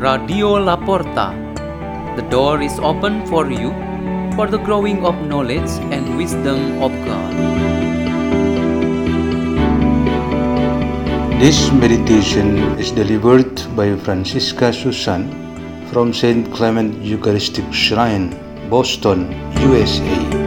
Radio Laporta. The door is open for you for the growing of knowledge and wisdom of God. This meditation is delivered by Fransisca Susan from St. Clement Eucharistic Shrine, Boston, USA.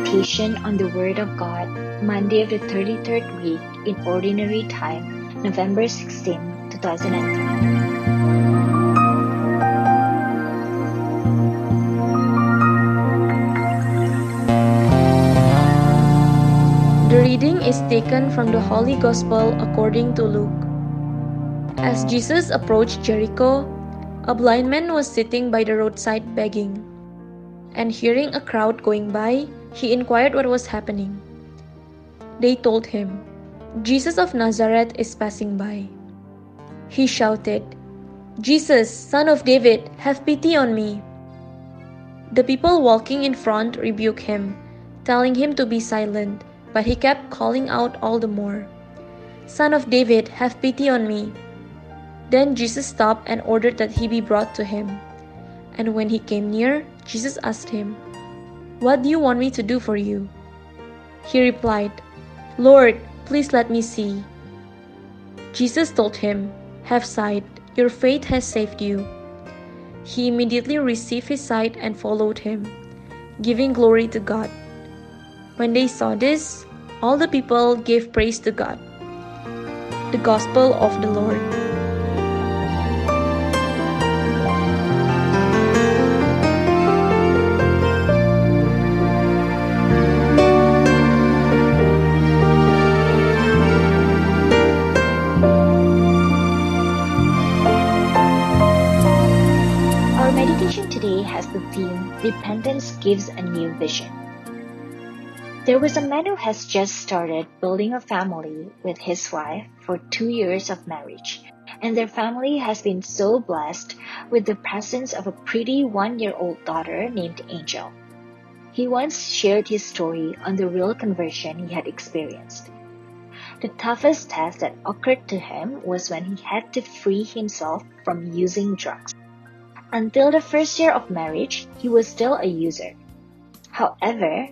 Meditation on the Word of God, Monday of the 33rd week in Ordinary Time, November 16, 2003. The reading is taken from the Holy Gospel according to Luke. As Jesus approached Jericho, a blind man was sitting by the roadside begging. And hearing a crowd going by, he inquired what was happening. They told him, Jesus of Nazareth is passing by. He shouted, Jesus, son of David, have pity on me. The people walking in front rebuked him, telling him to be silent, but he kept calling out all the more, Son of David, have pity on me. Then Jesus stopped and ordered that he be brought to him. And when he came near, Jesus asked him, What do you want me to do for you? He replied, Lord, please let me see. Jesus told him, Have sight, your faith has saved you. He immediately received his sight and followed him, giving glory to God. When they saw this, all the people gave praise to God. The Gospel of the Lord. Today has the theme Repentance Gives a New Vision. There was a man who has just started building a family with his wife for two years of marriage, and their family has been so blessed with the presence of a pretty one year old daughter named Angel. He once shared his story on the real conversion he had experienced. The toughest test that occurred to him was when he had to free himself from using drugs. Until the first year of marriage, he was still a user. However,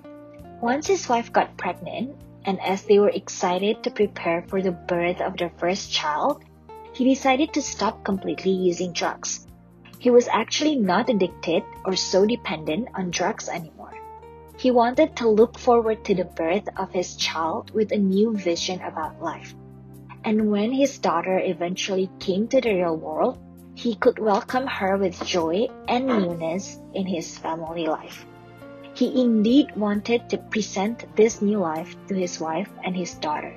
once his wife got pregnant, and as they were excited to prepare for the birth of their first child, he decided to stop completely using drugs. He was actually not addicted or so dependent on drugs anymore. He wanted to look forward to the birth of his child with a new vision about life. And when his daughter eventually came to the real world, he could welcome her with joy and newness in his family life. He indeed wanted to present this new life to his wife and his daughter.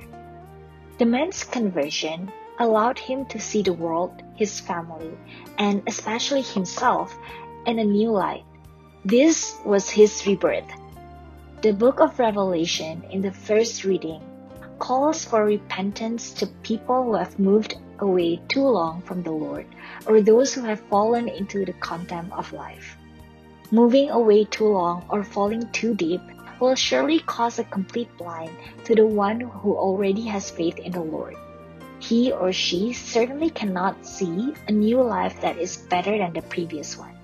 The man's conversion allowed him to see the world, his family, and especially himself in a new light. This was his rebirth. The book of Revelation in the first reading calls for repentance to people who have moved away too long from the Lord or those who have fallen into the contempt of life. Moving away too long or falling too deep will surely cause a complete blind to the one who already has faith in the Lord. He or she certainly cannot see a new life that is better than the previous one.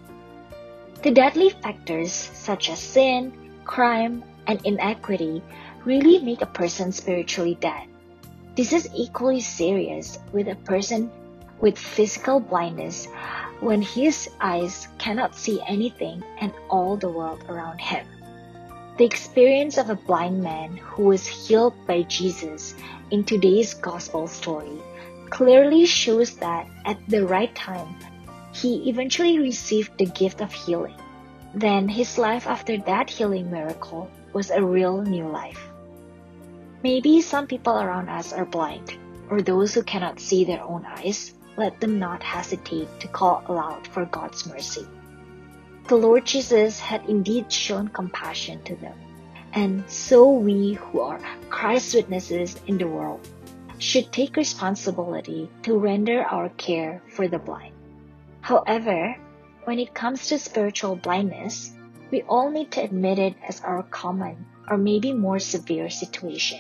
The deadly factors such as sin, crime, and inequity really make a person spiritually dead. This is equally serious with a person with physical blindness when his eyes cannot see anything and all the world around him. The experience of a blind man who was healed by Jesus in today's gospel story clearly shows that at the right time, he eventually received the gift of healing. Then his life after that healing miracle was a real new life. Maybe some people around us are blind, or those who cannot see their own eyes, let them not hesitate to call aloud for God's mercy. The Lord Jesus had indeed shown compassion to them, and so we who are Christ's witnesses in the world should take responsibility to render our care for the blind. However, when it comes to spiritual blindness, we all need to admit it as our common or maybe more severe situation.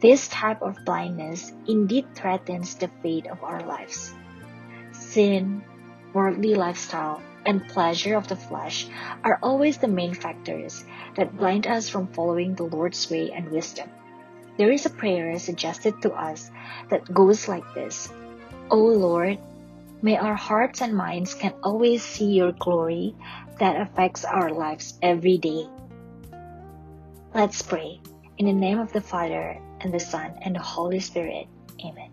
This type of blindness indeed threatens the fate of our lives. Sin, worldly lifestyle, and pleasure of the flesh are always the main factors that blind us from following the Lord's way and wisdom. There is a prayer suggested to us that goes like this O Lord, may our hearts and minds can always see your glory that affects our lives every day. Let's pray. In the name of the Father, and the Son, and the Holy Spirit. Amen.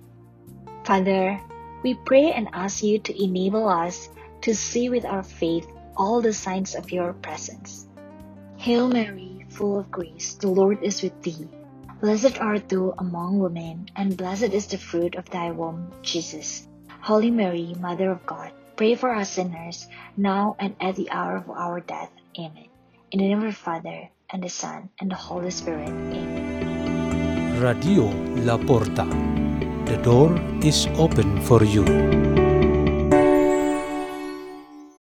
Father, we pray and ask you to enable us to see with our faith all the signs of your presence. Hail Mary, full of grace, the Lord is with thee. Blessed art thou among women, and blessed is the fruit of thy womb, Jesus. Holy Mary, Mother of God, pray for us sinners, now and at the hour of our death. Amen. In the name of the Father, and the Son, and the Holy Spirit. Amen. Radio La Porta. The door is open for you.